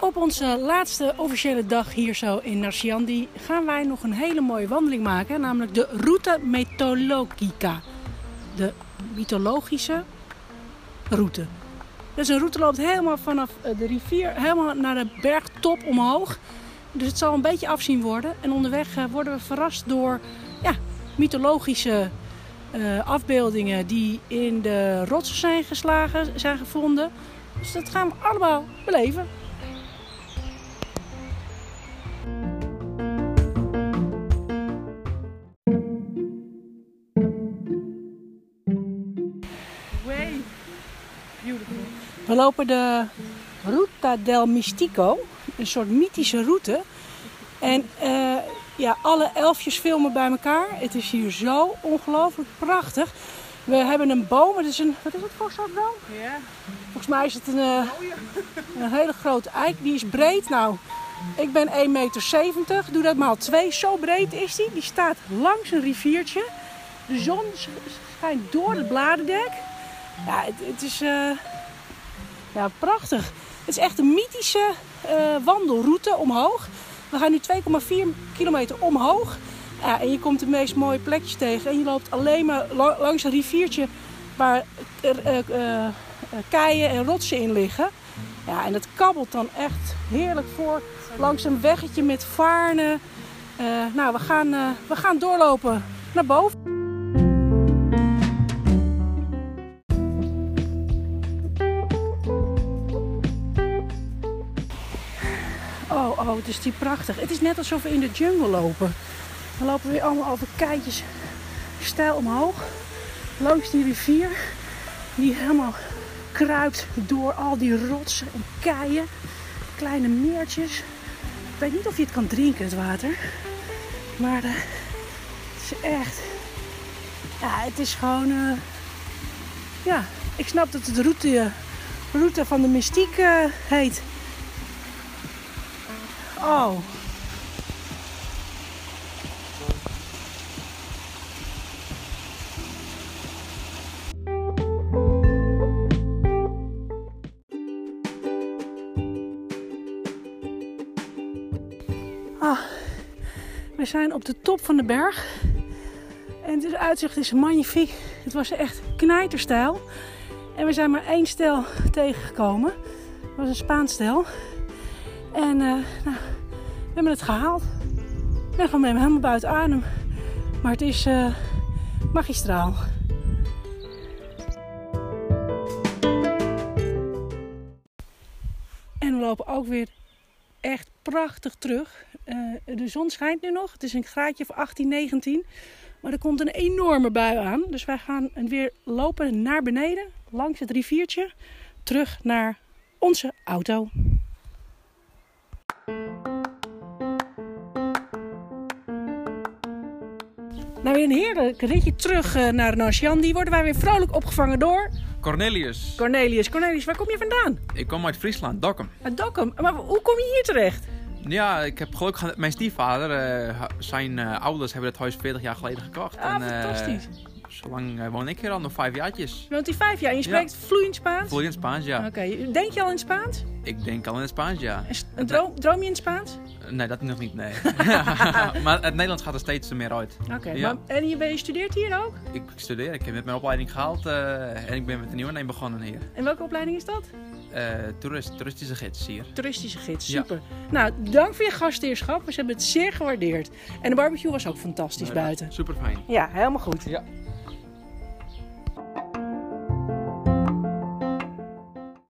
Op onze laatste officiële dag hier zo in Narciandi gaan wij nog een hele mooie wandeling maken, namelijk de Route Mythologica. De mythologische route. Dus een route loopt helemaal vanaf eh, de rivier helemaal naar de bergtop omhoog. Dus het zal een beetje afzien worden. En onderweg eh, worden we verrast door ja, mythologische eh, afbeeldingen die in de rotsen zijn geslagen, zijn gevonden. Dus dat gaan we allemaal beleven. Way beautiful. We lopen de Ruta del Mistico, een soort mythische route. En eh, ja, alle elfjes filmen bij elkaar. Het is hier zo ongelooflijk prachtig. We hebben een boom, het is een, wat is het voor soort boom? Ja. Volgens mij is het een, eh, een hele grote eik. Die is breed. Nou, ik ben 1,70 meter. Doe dat maal 2. Zo breed is die. Die staat langs een riviertje. De zon sch- schijnt door het bladerdek. Ja, het, het is eh, ja, prachtig. Het is echt een mythische eh, wandelroute omhoog. We gaan nu 2,4 kilometer omhoog. En je komt de meest mooie plekjes tegen. En je loopt alleen maar la- langs een riviertje waar eh, eh, eh, keien en rotsen in liggen. Ja, en het kabbelt dan echt heerlijk voor langs een weggetje met vaarnen. Nou, we gaan, we gaan doorlopen naar boven. Oh, het is die prachtig. Het is net alsof we in de jungle lopen. We lopen weer allemaal over keitjes stijl omhoog. Langs die rivier. Die helemaal kruipt door al die rotsen en keien. Kleine meertjes. Ik weet niet of je het kan drinken, het water. Maar eh, het is echt... Ja, het is gewoon... eh, ja, ik snap dat het de route, route van de mystiek eh, heet. Oh. Ah, we zijn op de top van de berg. En het uitzicht is magnifiek. Het was echt knijterstijl. En we zijn maar één stel tegengekomen. Dat was een Spaans stel. En eh, nou, we hebben het gehaald. Ik ben gewoon helemaal buiten adem. Maar het is eh, magistraal. En we lopen ook weer echt prachtig terug. Eh, de zon schijnt nu nog. Het is een graadje of 18, 19. Maar er komt een enorme bui aan. Dus wij gaan weer lopen naar beneden. Langs het riviertje. Terug naar onze auto. Nou, weer een heerlijk ritje terug eh, naar Nansjan. Die worden wij weer vrolijk opgevangen door Cornelius, Cornelius. Cornelius, waar kom je vandaan? ik kom uit Friesland, Dokkum. Uit Dokkum. Maar hoe kom je hier terecht? Ja, ik heb geluk gehad mijn stiefvader. eh, zijn eh, ouders hebben het huis 40 jaar geleden gekocht. Ah, en, fantastisch. Zo lang eh, woon ik hier al, nog vijf jaartjes. Je woont hier vijf jaar en je spreekt vloeiend Spaans? Voel je in Spaans, ja. Oké, denk je al in Spaans? Ik denk al in het Spaans, ja. En droom, droom je in Spaans? Nee, dat nog niet, nee. maar het Nederlands gaat er steeds meer uit. Oké, Ja. en je, ben- je studeert hier ook? Ik studeer, ik heb net mijn opleiding gehaald eh, en ik ben met een nieuwe neem begonnen hier. En welke opleiding is dat? Eh, toerist, toeristische gids hier. Toeristische gids, Ja. super. Nou, dank voor je gastheerschap. We hebben het zeer gewaardeerd. En de barbecue was ook fantastisch buiten. Super fijn. Ja, helemaal goed. Ja.